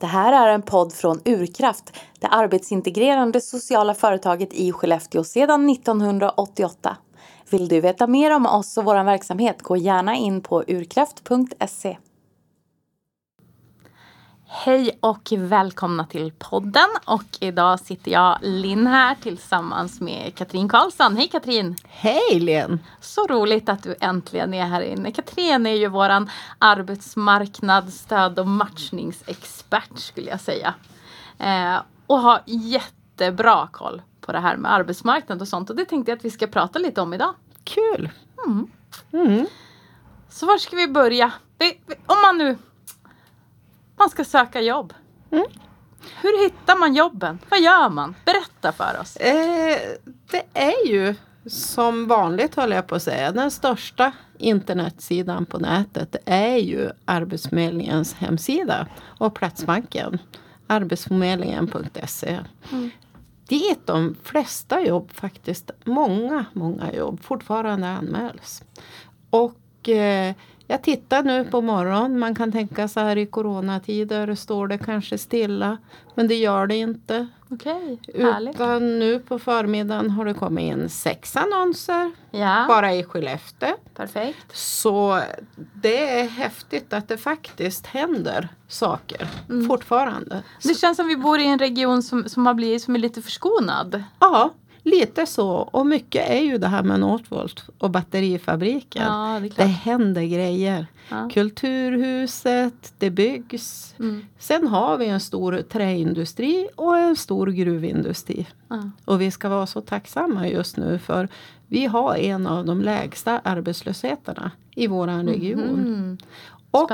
Det här är en podd från Urkraft, det arbetsintegrerande sociala företaget i Skellefteå sedan 1988. Vill du veta mer om oss och vår verksamhet, gå gärna in på urkraft.se. Hej och välkomna till podden. Och idag sitter jag, Linn, här tillsammans med Katrin Karlsson. Hej Katrin! Hej Linn! Så roligt att du äntligen är här inne. Katrin är ju våran arbetsmarknadsstöd och matchningsexpert skulle jag säga. Eh, och har jättebra koll på det här med arbetsmarknad och sånt. Och det tänkte jag att vi ska prata lite om idag. Kul! Mm. Mm. Så var ska vi börja? Om man nu man ska söka jobb. Mm. Hur hittar man jobben? Vad gör man? Berätta för oss. Eh, det är ju som vanligt håller jag på att säga. Den största internetsidan på nätet är ju Arbetsförmedlingens hemsida och Platsbanken. Arbetsförmedlingen.se. Mm. Dit de flesta jobb faktiskt, många, många jobb fortfarande anmäls. Och eh, jag tittar nu på morgonen. Man kan tänka så här i coronatider står det kanske stilla. Men det gör det inte. Okej, okay, Utan nu på förmiddagen har det kommit in sex annonser. Ja. Bara i Skellefteå. Perfekt. Så det är häftigt att det faktiskt händer saker mm. fortfarande. Det känns som vi bor i en region som, som har blivit som är lite förskonad. Ja, Lite så. Och mycket är ju det här med Northvolt och batterifabriken. Ja, det, det, händer grejer. Ja. Kulturhuset, det byggs. Mm. Sen har vi en stor träindustri och en stor gruvindustri. Ja. Och vi ska vara så tacksamma just nu för vi har en av de lägsta arbetslösheterna i våran region. Mm. Och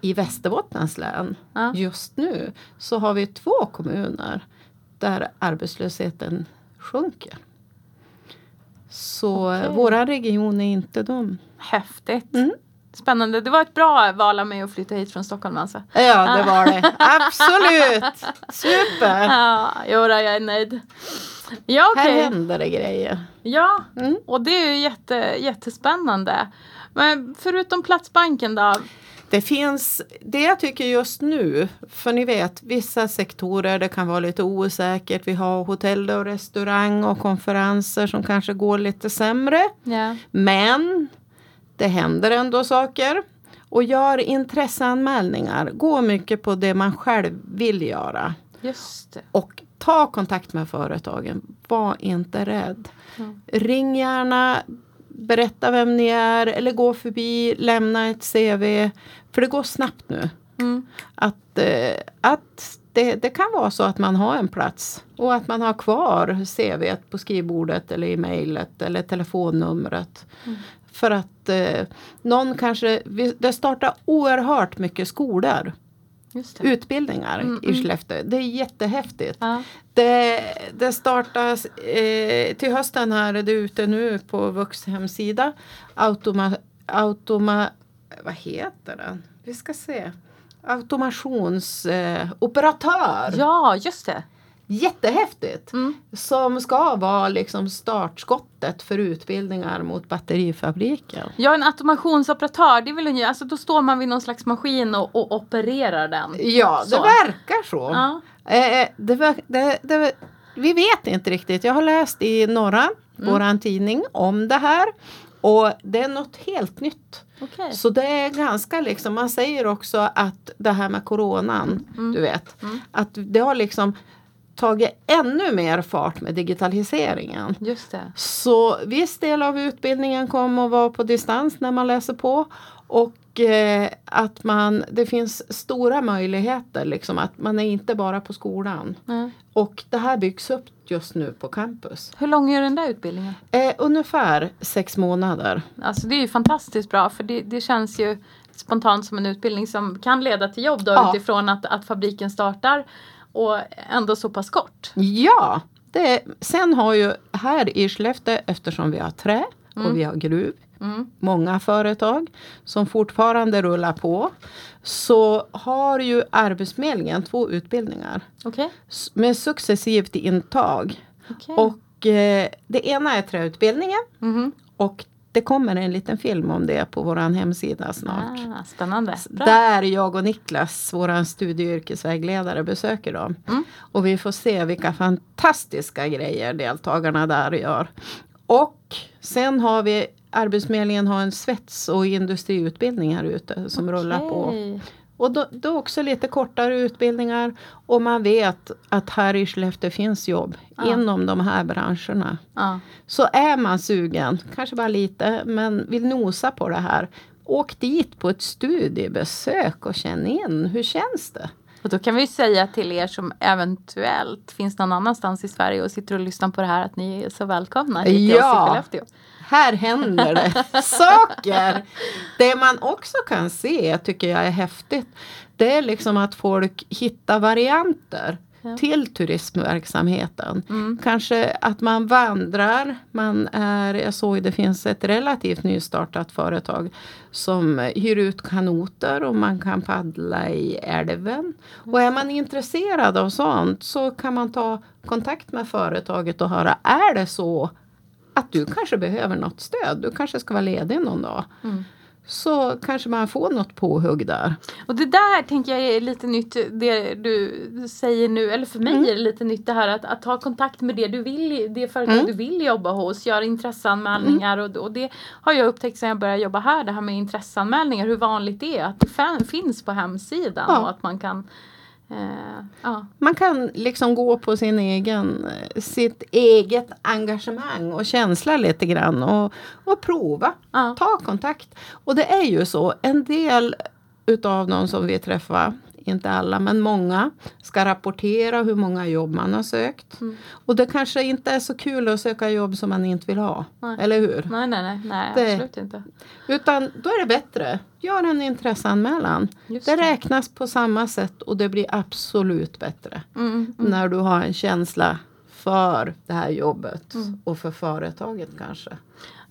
i Västerbottens län just nu så har vi två kommuner där arbetslösheten sjunker. Så okay. våra region är inte de. Häftigt. Mm. Spännande. Det var ett bra val av mig att flytta hit från Stockholm alltså. Ja, det var det. Absolut. Super. Ja, jodå, jag är nöjd. Ja, okay. Här händer det grejer. Ja, mm. och det är ju jätte, jättespännande. Men förutom Platsbanken då? Det finns, det jag tycker just nu, för ni vet vissa sektorer det kan vara lite osäkert. Vi har hotell och restaurang och konferenser som kanske går lite sämre. Yeah. Men det händer ändå saker. Och gör intresseanmälningar. Gå mycket på det man själv vill göra. Just det. Och ta kontakt med företagen. Var inte rädd. Mm. Ring gärna, berätta vem ni är eller gå förbi, lämna ett CV. För det går snabbt nu. Mm. Att, eh, att det, det, kan vara så att man har en plats och att man har kvar CV på skrivbordet eller i mejlet eller telefonnumret. Mm. För att eh, någon kanske, det startar oerhört mycket skolor utbildningar mm, i mm. Skellefteå. Det är jättehäftigt. Ja. Det, det startas eh, till hösten här är det ute nu på Vux hemsida. Automa, automa, vad heter den? Vi ska se. Automationsoperatör. Eh, ja, just det. Jättehäftigt! Mm. Som ska vara liksom startskottet för utbildningar mot batterifabriken. Ja, en automationsoperatör, det vill ju, alltså då står man vid någon slags maskin och, och opererar den. Ja, så. det verkar så. Ja. Eh, eh det, det, det, vi vet inte riktigt. Jag har läst i Norra, mm. våran tidning, om det här. Och det är något helt nytt. Okay. Så det är ganska liksom, man säger också att det här med coronan, mm. du vet, mm. att det har liksom tagit ännu mer fart med digitaliseringen. Just det. Så viss del av utbildningen kommer att vara på distans när man läser på. Och eh, att man, det finns stora möjligheter, liksom, att man är inte bara på skolan. Mm. Och det här byggs upp just nu på campus. Hur lång är den där utbildningen? Eh, ungefär sex månader. Alltså det är ju fantastiskt bra för det, det känns ju spontant som en utbildning som kan leda till jobb då ja. utifrån att, att fabriken startar och ändå så pass kort. Ja, det, sen har ju här i Skellefteå eftersom vi har trä mm. och vi har gruv, mm. många företag som fortfarande rullar på. Så har ju Arbetsförmedlingen två utbildningar okay. med successivt intag. Okay. Och eh, det ena är träutbildningen mm. och det kommer en liten film om det på vår hemsida snart. Ah, spännande. Bra. Där jag och Niklas, vår studie och yrkesvägledare, besöker dem. Mm. Och vi får se vilka fantastiska grejer deltagarna där gör. Och sen har vi Arbetsförmedlingen har en svets och industriutbildning här ute som rullar på. Och då, då också lite kortare utbildningar. Och man vet att här i Skellefteå finns jobb Ja. inom de här branscherna. Ja. Så är man sugen, kanske bara lite, men vill nosa på det här. Åk dit på ett studiebesök och känn in, hur känns det? Och då kan vi säga till er som eventuellt finns någon annanstans i Sverige och sitter och lyssnar på det här att ni är så välkomna hit till Ja. oss i Skellefteå. Här händer det saker! Det man också kan se, tycker jag är häftigt, det är liksom att folk hittar varianter Ja. till turismverksamheten. Mm. Kanske att man vandrar, man är, jag såg det finns ett relativt nystartat företag som hyr ut kanoter och man kan paddla i älven. Och är man intresserad av sånt så kan man ta kontakt med företaget och höra, är det så att du kanske behöver något stöd, du kanske ska vara ledig någon dag. Mm. Så kanske man får något påhugg där. Och det där tänker jag är lite nytt det du säger nu, eller för mig Mm. är det lite nytt det här att, att ta kontakt med det du vill, det företag Mm. du vill jobba hos, göra intresseanmälningar och, och det har jag upptäckt sedan jag började jobba här, det här med intresseanmälningar, hur vanligt det är att det finns på hemsidan Ja. och att man kan eh, ja. Man kan liksom gå på sin egen, eh, sitt eget engagemang och känsla lite grann och, och prova. Ja. Ta kontakt. Och det är ju så, en del utav dem som vi träffar, inte alla men många, ska rapportera hur många jobb man har sökt. Mm. Och det kanske inte är så kul att söka jobb som man inte vill ha. Nej. Eller hur? Nej, nej, nej, nej Det- absolut inte. Utan då är det bättre. Gör en intresseanmälan. Just Det räknas på samma sätt och det blir absolut bättre. Mm, mm. När du har en känsla för det här jobbet Mm. och för företaget kanske.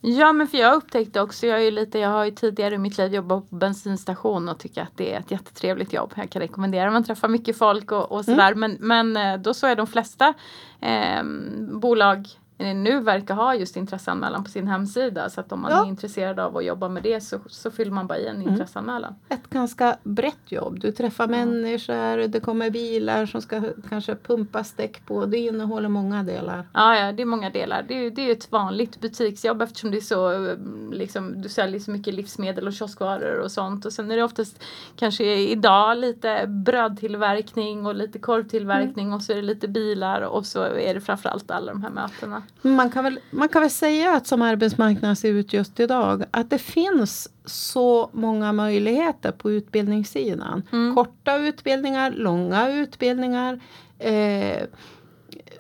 Ja men för jag upptäckte också, jag, är lite, jag har ju tidigare i mitt liv jobbat på bensinstation och tycker att det är ett jättetrevligt jobb. Jag kan rekommendera, man träffar mycket folk och, och sådär. Men, men eh, då så är de flesta eh, bolag nu verkar ha just intresseanmälan på sin hemsida. Så att om man Ja. är intresserad av att jobba med det så, så fyller man bara i en intresseanmälan. Ett ganska brett jobb. Du träffar människor, det kommer bilar som ska kanske pumpa däck på. Det innehåller många delar. Ja, ja, det är många delar. Det är det är ett vanligt butiksjobb eftersom det är så, eh, liksom, du säljer så mycket livsmedel och kioskvaror och sånt. Och sen är det oftast kanske idag lite brödtillverkning och lite korvtillverkning och så är det lite bilar och så är det framförallt alla de här mötena. Man kan, väl, man kan väl säga att som arbetsmarknaden ser ut just idag att det finns så många möjligheter på utbildningssidan. Mm. Korta utbildningar, långa utbildningar. Eh,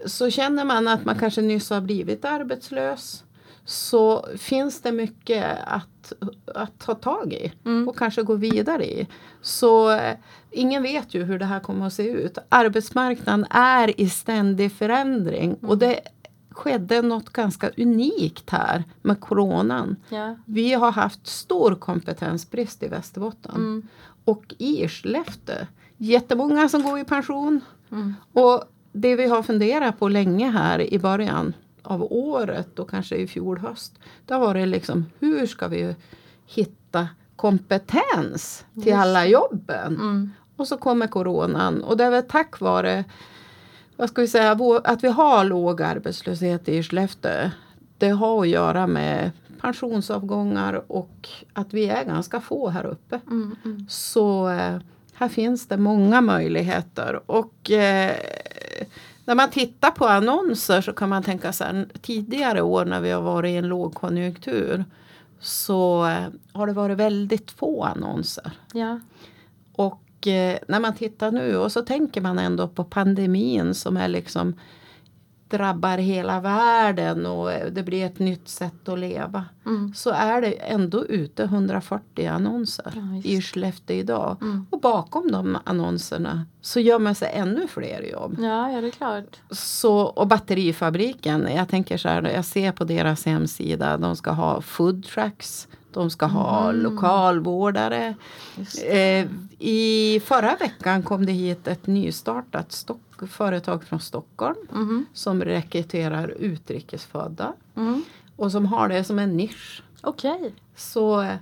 så känner man att man kanske nyss har blivit arbetslös så finns det mycket att, att ta tag i Mm. och kanske gå vidare i. Så eh, ingen vet ju hur det här kommer att se ut. Arbetsmarknaden är i ständig förändring och det skedde något ganska unikt här med coronan. Ja. Vi har haft stor kompetensbrist i Västerbotten Mm. och i Skellefteå. Jättemånga som går i pension. Mm. Och det vi har funderat på länge här i början av året och kanske i fjol höst. Det har varit liksom hur ska vi hitta kompetens till Just alla jobben? Mm. Och så kommer coronan och det är väl tack vare vad ska vi säga, att vi har låg arbetslöshet i Skellefteå. Det har att göra med pensionsavgångar och att vi är ganska få här uppe. Mm. Mm. Så eh, här finns det många möjligheter. Och eh, när man tittar på annonser så kan man tänka så här, tidigare år när vi har varit i en lågkonjunktur så eh, har det varit väldigt få annonser. Ja. Och eh, när man tittar nu och så tänker man ändå på pandemin som är liksom drabbar hela världen och eh, det blir ett nytt sätt att leva. Mm. Så är det ändå ute 140 annonser Ja, i. Skellefteå idag. Mm. Och bakom de annonserna så gömmer sig ännu fler jobb. Ja, ja, det är klart. Så, och batterifabriken, jag tänker så här, jag ser på deras hemsida, de ska ha food trucks, de ska ha Mm. lokalvårdare. Eh, I förra veckan kom det hit ett nystartat stock, företag från Stockholm Mhm. som rekryterar utrikesfödda Mm. och som har det som en nisch. Okej. Så, eh,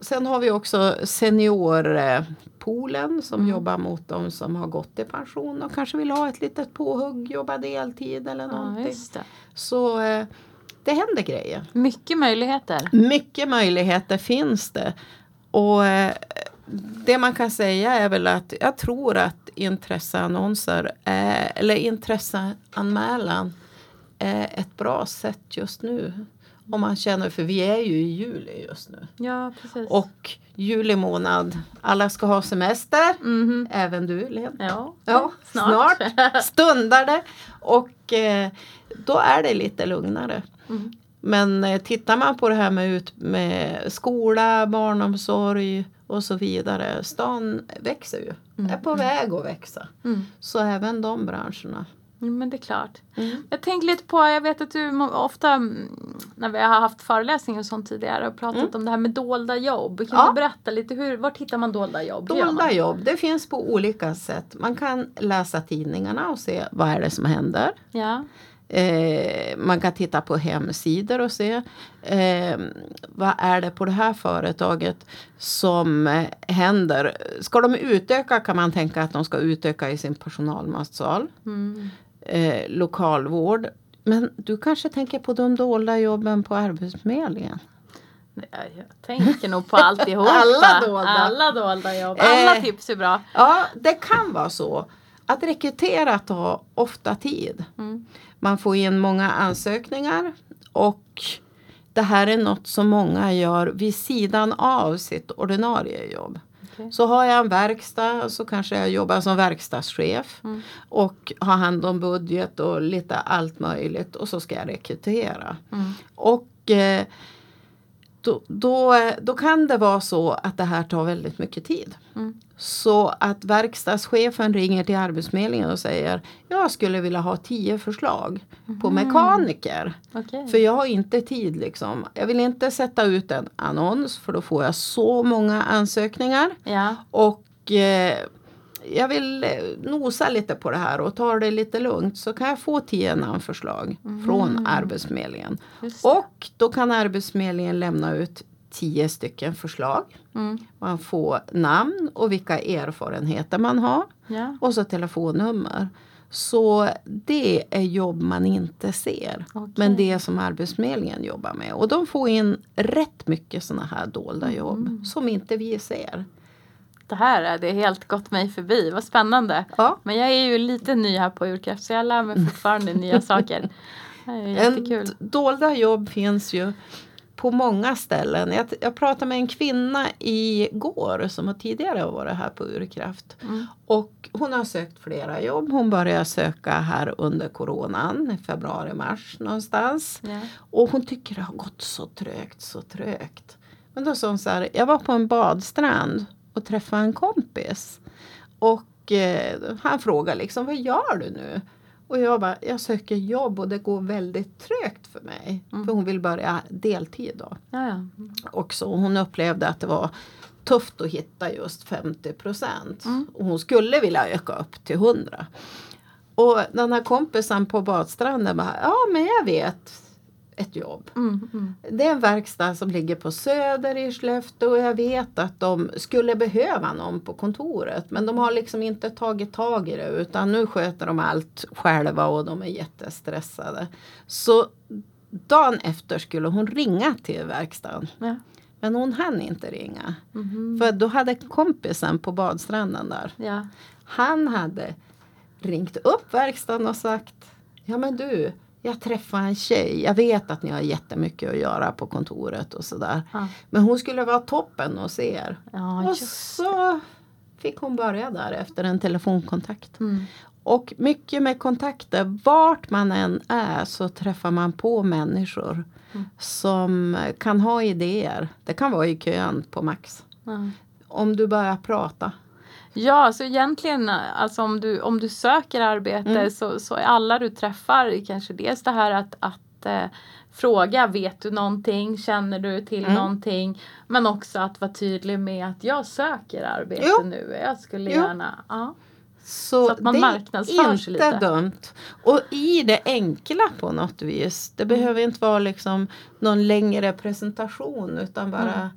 sen har vi också seniorpoolen som Mm. jobbar mot de som har gått i pension och kanske vill ha ett litet påhugg, jobba deltid eller Ja, någonting. det. Så eh, det händer grejer. Mycket möjligheter. Mycket möjligheter finns det. Och eh, det man kan säga är väl att jag tror att intresseannonser är, eller intresseanmälan är ett bra sätt just nu. Om man känner, för vi är ju i juli just nu. Ja, precis. Och juli månad, alla ska ha semester. Mhm. Även du Lena. Ja, Ja, snart. snart stundar det. Och eh, då är det lite lugnare. Mm. Men eh, tittar man på det här med, ut, med skola, barnomsorg och så vidare. Stan växer ju. Mm, Är på väg att växa. Mm. Så även de branscherna. Mm, Men det är klart. Mm. Jag tänker lite på, jag vet att du ofta mm, när vi har haft föreläsningar och sånt tidigare har pratat Mm. om det här med dolda jobb. Kan Ja. du berätta lite, hur, var hittar man dolda jobb? Dolda jobb, det finns på olika sätt. Man kan läsa tidningarna och se vad är det som händer. Ja. Eh, man kan titta på hemsidor och se eh, vad är det på det här företaget som eh, händer. Ska de utöka kan man tänka att de ska utöka i sin personalmatsal. Mm. Eh, lokalvård. Men du kanske tänker på de dolda jobben på Arbetsförmedlingen? Jag tänker nog på alltihopa. Alla dolda. Alla dolda jobb. Alla Eh. tips är bra. Ja, det kan vara så. Att rekrytera tar ofta tid. Mm. Man får in många ansökningar och det här är något som många gör vid sidan av sitt ordinarie jobb. Okej. Så har jag en verkstad så kanske jag jobbar som verkstadschef Mm. och har hand om budget och lite allt möjligt och så ska jag rekrytera. Mm. Och eh, då, då, då kan det vara så att det här tar väldigt mycket tid. Mm. Så att verkstadschefen ringer till Arbetsförmedlingen och säger jag skulle vilja ha tio förslag på Mhm. mekaniker. Okej. För jag har inte tid liksom. Jag vill inte sätta ut en annons för då får jag så många ansökningar. Ja. Och eh, jag vill eh, nosa lite på det här och ta det lite lugnt så kan jag få tio namnförslag från Arbetsförmedlingen. Och då kan Arbetsförmedlingen lämna ut tio stycken förslag. Mm. Man får namn och vilka erfarenheter man har Ja. och så telefonnummer. Så det är jobb man inte ser. Okej. Men det som Arbetsförmedlingen jobbar med. Och de får in rätt mycket sådana här dolda jobb Mm. som inte vi ser. Det här är det helt gått mig förbi. Vad spännande. Ja. Men jag är ju lite ny här på Urkraft så jag lär mig fortfarande nya saker. En dolda jobb finns ju på många ställen. Jag, jag pratade med en kvinna igår som har tidigare varit här på Urkraft. Mm. Och hon har sökt flera jobb. Hon började söka här under coronan i februari, mars någonstans. Ja. Och hon tycker det har gått så trögt, så trögt. Men då sa hon så här, jag var på en badstrand och träffade en kompis. Och eh, han frågade liksom, vad gör du nu? Och jag bara, jag söker jobb och det går väldigt trögt för mig. Mm. För hon vill börja deltid då. Ja, ja. Också. Hon upplevde att det var tufft att hitta just 50 procent. Mm. Och hon skulle vilja öka upp till 100. Och den här kompisen på badstranden bara, ja men jag vet ett jobb. Mm, mm. Det är en verkstad som ligger på Söder i Skellefteå och jag vet att de skulle behöva någon på kontoret. Men de har liksom inte tagit tag i det utan nu sköter de allt själva och de är jättestressade. Så dagen efter skulle hon ringa till verkstaden. Ja. Men hon hann inte ringa. Mhm. För då hade kompisen på badstranden där. ja. Han hade ringt upp verkstaden och sagt Ja men du, jag träffade en tjej. Jag vet att ni har jättemycket att göra på kontoret och sådär. Ja. Men hon skulle vara toppen hos er. Ja, och så fick hon börja där efter en telefonkontakt. mm. Och mycket med kontakter. Vart man än är så träffar man på människor Mm. som kan ha idéer. Det kan vara i kön på Max. ja. Om du börjar prata. Ja, så egentligen alltså om du, om du söker arbete Mm. så, så är alla du träffar kanske dels det här att, att eh, fråga, vet du någonting, känner du till Mm. någonting? Men också att vara tydlig med att jag söker arbete Jo. nu, jag skulle Jo. gärna, ja. Så, Så att man det marknadsför är sig inte lite. dumt. Och i det enkla på något vis. Det behöver inte vara liksom någon längre presentation utan bara Mm.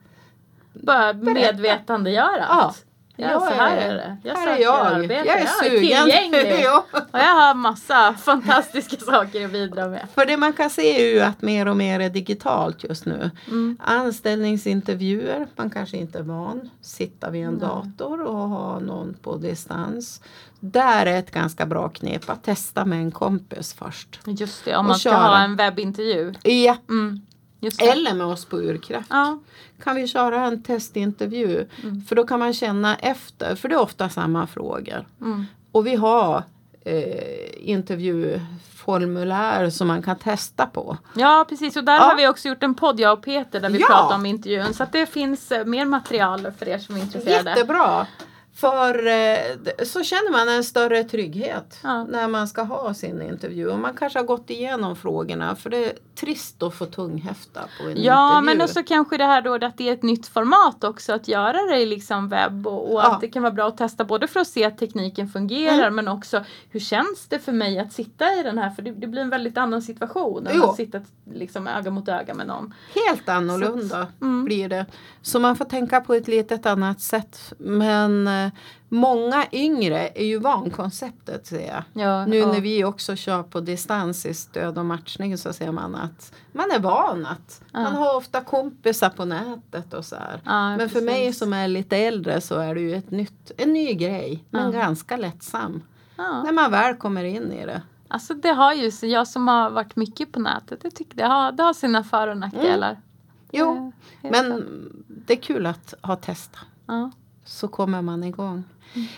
Bara medvetandegöra Ja. Ja, så här är det. Jag här är jag. arbete. Jag är sugen. tillgänglig. ja. Och jag har massa fantastiska saker att bidra med. För det man kan se är ju att mer och mer är digitalt just nu. Mm. Anställningsintervjuer, man kanske inte är van. Sitta vid en Nej. dator och ha någon på distans. Där är ett ganska bra knep att testa med en kompis först. Just det, om man ska köra. ha en webbintervju. Ja, Mm. Eller med oss på Urkraft. Ja. Kan vi köra en testintervju? Mm. För då kan man känna efter, för det är ofta samma frågor. Mm. Och vi har eh, intervjuformulär som man kan testa på. ja, precis. Och där Ja. har vi också gjort en podd, jag och Peter, där vi Ja. pratar om intervjun. Så att det finns eh, mer material för er som är intresserade. Jättebra! För eh, så känner man en större trygghet Ja. när man ska ha sin intervju. Och man kanske har gått igenom frågorna för det är trist att få tunghäfta på en Ja, intervju. men också kanske det här då att det är ett nytt format också att göra det i liksom webb och, och Ja. att det kan vara bra att testa både för att se att tekniken fungerar Mm. men också hur känns det för mig att sitta i den här för det, det blir en väldigt annan situation än att sitta liksom öga mot öga med någon. Helt annorlunda Mm. blir det. Så man får tänka på ett litet annat sätt. Men eh, många yngre är ju van konceptet ser jag. Ja, Nu ja. när vi också kör på distans i stöd och matchning så ser man att man är van att Ja. man har ofta kompisar på nätet och så här. Men för precis. mig som är lite äldre så är det ju ett nytt, en ny grej. Men ganska lättsam. När man väl kommer in i det. Alltså det har ju, så jag som har varit mycket på nätet, jag tycker det har, det har sina för och nackdelar. Jo, Eh, helt men det är kul att ha testat. Ja. Så kommer man igång.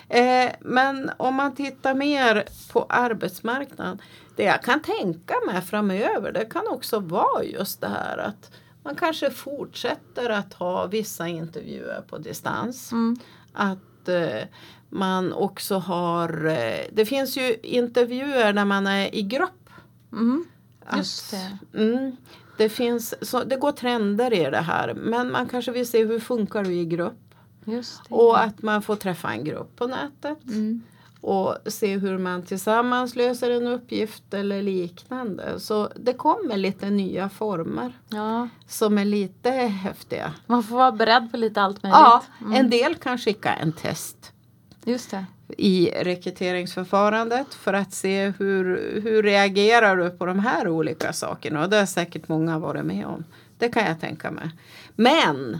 Eh, men om man tittar mer på arbetsmarknaden. Det jag kan tänka mig framöver det kan också vara just det här att man kanske fortsätter att ha vissa intervjuer på distans. Mm. Att eh, man också har, eh, det finns ju intervjuer när man är i grupp. Mm. Att- Just det. Mm, det, finns, så det går trender i det här men man kanske vill se hur funkar du i grupp. Och att man får träffa en grupp på nätet. Mm. Och se hur man tillsammans löser en uppgift eller liknande. Så det kommer lite nya former Ja, som är lite häftiga. man får vara beredd på lite allt möjligt. Ja, Mm. en del kan skicka en test Just det. i rekryteringsförfarandet för att se hur, hur reagerar du på de här olika sakerna. Och det har säkert många varit med om. Det kan jag tänka mig. Men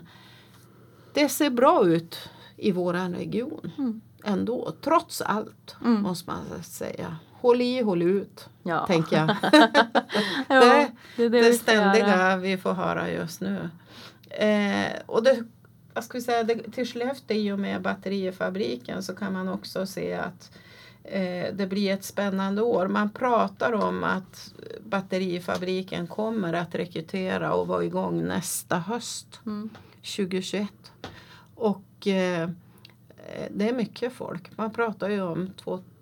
det ser bra ut i våran region Mm. ändå. Trots allt Mm. måste man säga. Håll i, håll ut, Ja. tänker jag. Ja, det, det är det, det vi ständiga vi får höra just nu. Eh, och det, jag skulle säga, det, till Skellefteå i och med batterifabriken så kan man också se att eh, det blir ett spännande år. Man pratar om att batterifabriken kommer att rekrytera och vara igång nästa höst Mm. 2021. Och eh, det är mycket folk. Man pratar ju om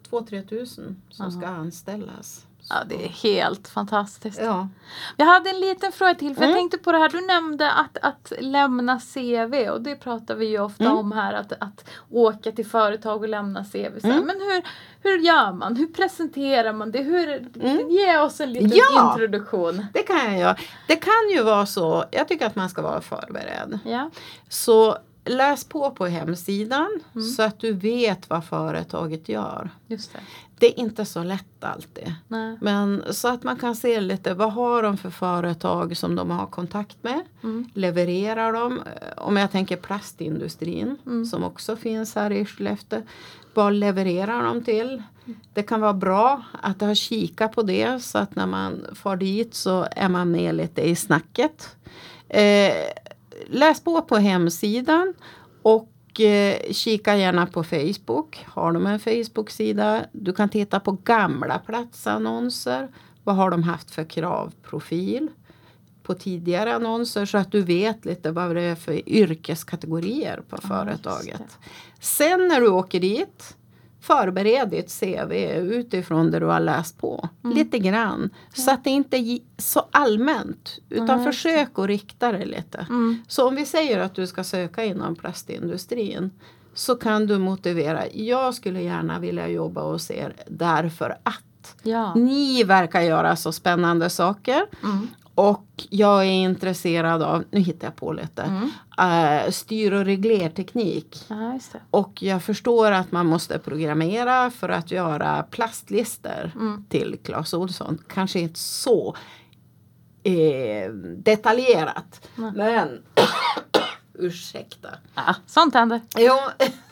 2-3 tusen som Aha. ska anställas. Ja, det är helt fantastiskt. Ja. Jag hade en liten fråga till, för jag Mm. tänkte på det här, du nämnde att, att lämna CV och det pratar vi ju ofta Mm. om här, att, att åka till företag och lämna CV. Så Mm. Men hur, hur gör man? Hur presenterar man det? Hur, Mm. Ge oss en liten Ja. introduktion. Det kan jag göra. Det kan ju vara så, jag tycker att man ska vara förberedd. Ja. Så läs på på hemsidan Mm. så att du vet vad företaget gör. Just det. Det är inte så lätt alltid. Nej. Men så att man kan se lite vad har de för företag som de har kontakt med. Mm. Levererar de? Eh, Om jag tänker plastindustrin Mm. som också finns här i Skellefteå. Vad levererar de till? Det kan vara bra att ha kika på det så att när man far dit så är man med lite i snacket. Eh, läs på på hemsidan och eh, kika gärna på Facebook. Har de en Facebook-sida? Du kan titta på gamla platsannonser. Vad har de haft för kravprofil? på tidigare annonser så att du vet lite vad det är för yrkeskategorier på Ja, företaget. Sen när du åker dit Förbered ditt CV utifrån det du har läst på. Mm. Lite grann. Så att det inte är så allmänt. Utan Ja, det. försök att rikta det lite. Mm. Så om vi säger att du ska söka inom plastindustrin. så kan du motivera. Jag skulle gärna vilja jobba hos er därför att Ja. ni verkar göra så spännande saker. Mm. Och jag är intresserad av, nu hittar jag på lite, Mm. eh, styr och reglerteknik. Det. Och jag förstår att man måste programmera för att göra plastlister Mm. till Clas Ohlson. Kanske inte så eh, detaljerat. Nej. Men ursäkta. Ja, sånt händer. Jo,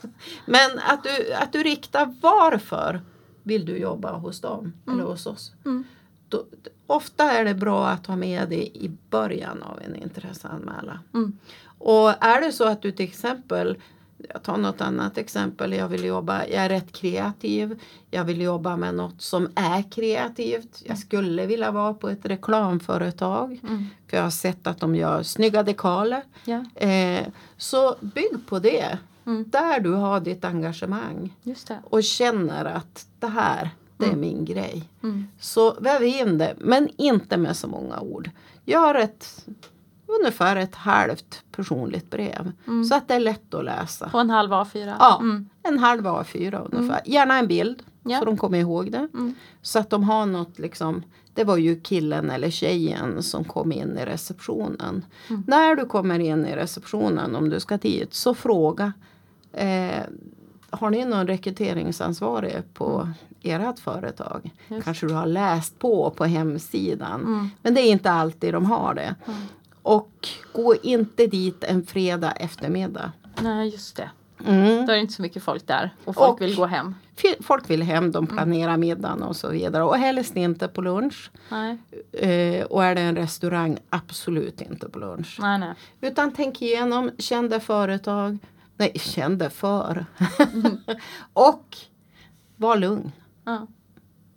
men att du, att du riktar varför vill du jobba hos dem eller hos oss. Då, ofta är det bra att ha med det i början av en intresseanmälan. Mm. Och är det så att du till exempel jag tar något annat exempel. Jag vill jobba, jag är rätt kreativ. Jag vill jobba med något som är kreativt. Jag skulle vilja vara på ett reklamföretag. Mm. För jag har sett att de gör snygga dekaler. Ja, Eh, så bygg på det. Mm. Där du har ditt engagemang. Och känner att det här, det är Mm. min grej. Mm. Så väv in det, men inte med så många ord. Gör ett ungefär ett halvt personligt brev. Mm. Så att det är lätt att läsa. På en halv A4. Ja. Mm. En halv A4 ungefär. Gärna en bild Ja. så de kommer ihåg det. Mm. Så att de har något liksom. Det var ju killen eller tjejen som kom in i receptionen. Mm. När du kommer in i receptionen om du ska dit så fråga. Eh, har ni någon rekryteringsansvarig på ert företag? Mm. Just. Kanske du har läst på på hemsidan. Mm. Men det är inte alltid de har det. Mm. Och gå inte dit en fredag eftermiddag. Nej, just det. Mm. Då är det inte så mycket folk där. Och folk Och- vill gå hem. Folk vill hem, de planerar middagen och så vidare. Och helst inte på lunch. Eh, och är det en restaurang, absolut inte på lunch. nej, nej. Utan tänk igenom, kände företag. Nej, kände för. och var lugn. Ja.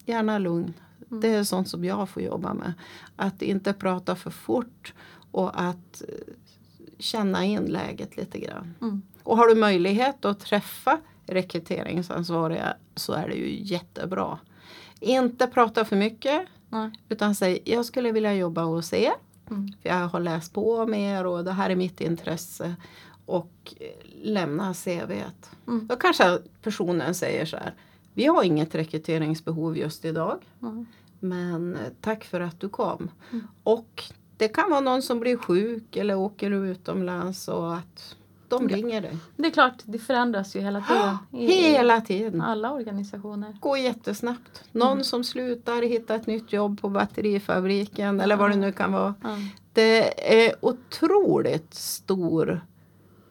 Gärna lugn. Det är sånt som jag får jobba med. Att inte prata för fort och att eh, känna in läget lite grann. Mm. Och har du möjlighet att träffa rekryteringsansvariga så är det ju jättebra. Inte prata för mycket Nej. utan säg jag skulle vilja jobba hos er. Mm. För jag har läst på om er och det här är mitt intresse. Och eh, lämna CVt. Mm. Då kanske personen säger så här. Vi har inget rekryteringsbehov just idag. Mm. Men eh, tack för att du kom. Mm. Och det kan vara någon som blir sjuk eller åker utomlands och att de Ja. ringer dig. Det är klart, det förändras ju hela tiden. I Hela tiden. alla organisationer. Går jättesnabbt. Någon Mm. som slutar hitta ett nytt jobb på batterifabriken eller vad det nu kan vara. Det är otroligt stor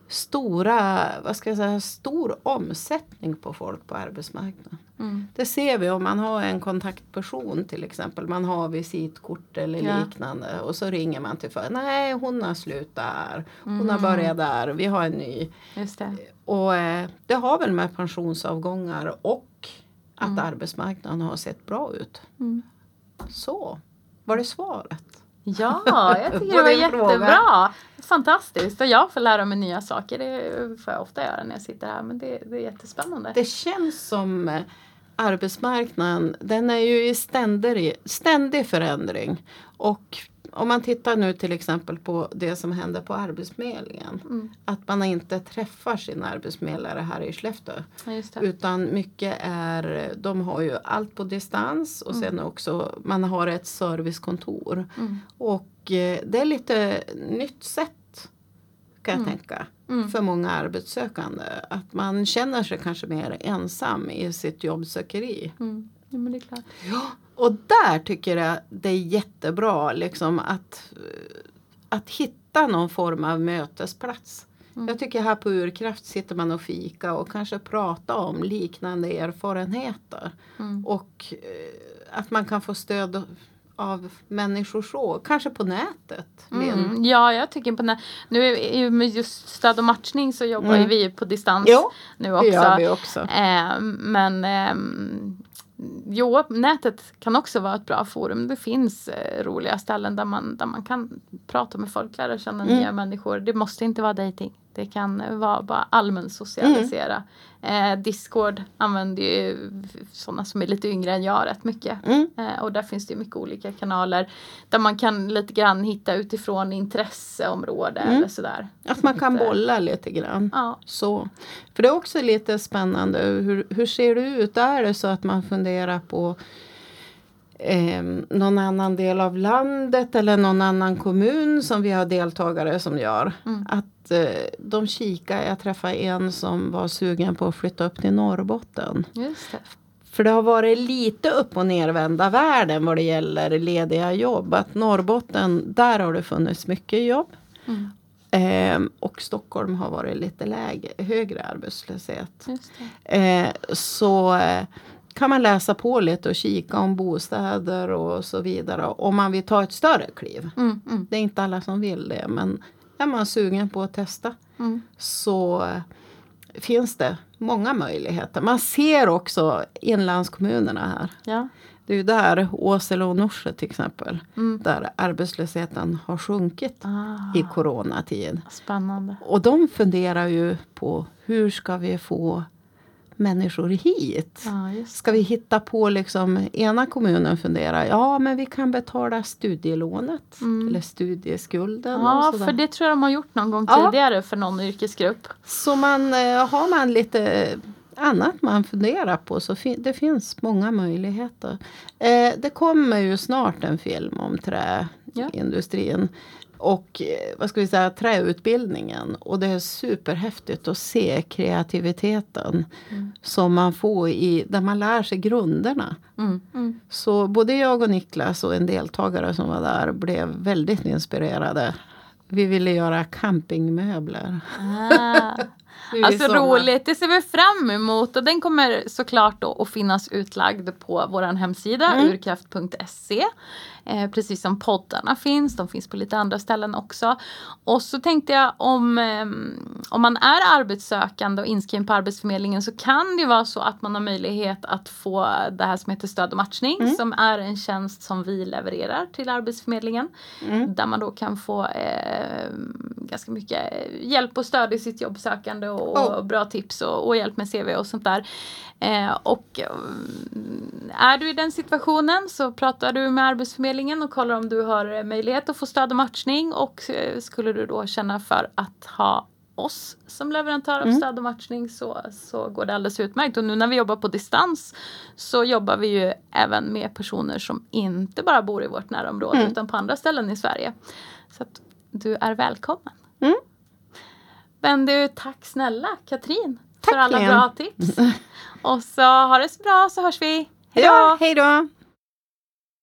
stora, vad ska jag säga, stor omsättning på folk på arbetsmarknaden. Mm. Det ser vi om man har en kontaktperson till exempel. Man har visitkort eller Ja. liknande och så ringer man till för Nej, hon har slutat här. Hon har Mhm. börjat där. Vi har en ny. Det. Och eh, det har väl med pensionsavgångar och att Mm. arbetsmarknaden har sett bra ut. Mm. Så, var det svaret? Ja, jag tycker det var jättebra. Fantastiskt. Och jag får lära mig nya saker. Det får jag ofta göra när jag sitter här. Men det, det är jättespännande. Det känns som eh, arbetsmarknaden, den är ju i ständig, ständig förändring. Och om man tittar nu till exempel på det som händer på Arbetsförmedlingen. Mm. Att man inte träffar sin arbetsförmedlare här i Skellefteå. Ja. Utan mycket är, de har ju allt på distans och sen också man har ett servicekontor. Mm. Och eh, det är lite nytt sätt kan jag Mm. tänka Mm. för många arbetssökande. Att man känner sig kanske mer ensam i sitt jobbsökeri. Mm. Ja, men det är klart. Och där tycker jag det är jättebra liksom att, eh, att hitta någon form av mötesplats. Mm. Jag tycker här på Urkraft sitter man och fika och kanske prata om liknande erfarenheter. Mm. Och eh, att man kan få stöd av människor så, kanske på nätet. Mm. Ja, jag tycker på nä- Nu är ju med just stöd och matchning så jobbar Mm. vi på distans Jo, nu det också. gör vi också. Eh, men ehm, jo, nätet kan också vara ett bra forum. Det finns eh, roliga ställen där man, där man kan prata med folk, lära känna Mm. nya människor. Det måste inte vara dating. Det kan vara bara allmän socialisera. Eh, Discord använder ju sådana som är lite yngre än jag rätt mycket. Mm. Eh, och där finns det mycket olika kanaler där man kan lite grann hitta utifrån intresseområde Mm. eller sådär. Att man kan bolla lite grann. Ja. Så. För det är också lite spännande. Hur, hur ser det ut? Är det så att man funderar på eh, någon annan del av landet eller någon annan kommun som vi har deltagare som gör? Mm. Att eh, de kikar. Jag träffade en som var sugen på att flytta upp till Norrbotten. Just det. För det har varit lite upp och nervända världen vad det gäller lediga jobb. Att Norrbotten, där har det funnits mycket jobb. Mm. Ehm, och Stockholm har varit lite lägre, högre arbetslöshet. Det. Eh, så eh, kan man läsa på lite och kika om bostäder och så vidare. Om man vill ta ett större kliv. Mm, mm, Det är inte alla som vill det men är man sugen på att testa mm. så eh, finns det många möjligheter. Man ser också inlandskommunerna här. Ja. Det är ju där, Åsele och Norsjö till exempel, Mm. där arbetslösheten har sjunkit Ah, i coronatid. spännande. Och de funderar ju på hur ska vi få människor hit? Ja, Ska vi hitta på liksom, ena kommunen funderar, ja men vi kan betala studielånet Mm. eller studieskulden. Ja, för det tror jag de har gjort någon gång Ja. tidigare för någon yrkesgrupp. Så man, eh, har man lite annat man funderar på så fin- det finns många möjligheter. Eh, det kommer ju snart en film om träindustrin. Och eh, vad ska vi säga, träutbildningen. Och det är superhäftigt att se kreativiteten Mm. som man får i, där man lär sig grunderna. Mm. Mm. Så både jag och Niklas och en deltagare som var där blev väldigt inspirerade. Vi ville göra campingmöbler. Ah. Alltså roligt, det ser vi fram emot och den kommer såklart då att finnas utlagd på vår hemsida Mm. urkraft.se. Eh, precis som poddarna finns, de finns på lite andra ställen också. Och så tänkte jag om, ehm, om man är arbetssökande och inskriven på Arbetsförmedlingen så kan det vara så att man har möjlighet att få det här som heter stöd och matchning Mm. som är en tjänst som vi levererar till Arbetsförmedlingen. Mm. Där man då kan få eh, ganska mycket hjälp och stöd i sitt jobbsökande och, Oh. och bra tips och, och hjälp med CV och sånt där. Eh, och mm, är du i den situationen så pratar du med Arbetsförmedlingen och kollar om du har eh, möjlighet att få stöd och matchning och eh, skulle du då känna för att ha oss som leverantör av Mm. stöd och matchning så, så går det alldeles utmärkt. Och nu när vi jobbar på distans så jobbar vi ju även med personer som inte bara bor i vårt närområde Mm. utan på andra ställen i Sverige. Så att du är välkommen. Mm. Men du, tack snälla Katrin Tack, för alla Lena. bra tips. Och så ha det så bra så hörs vi. Ja, hej då!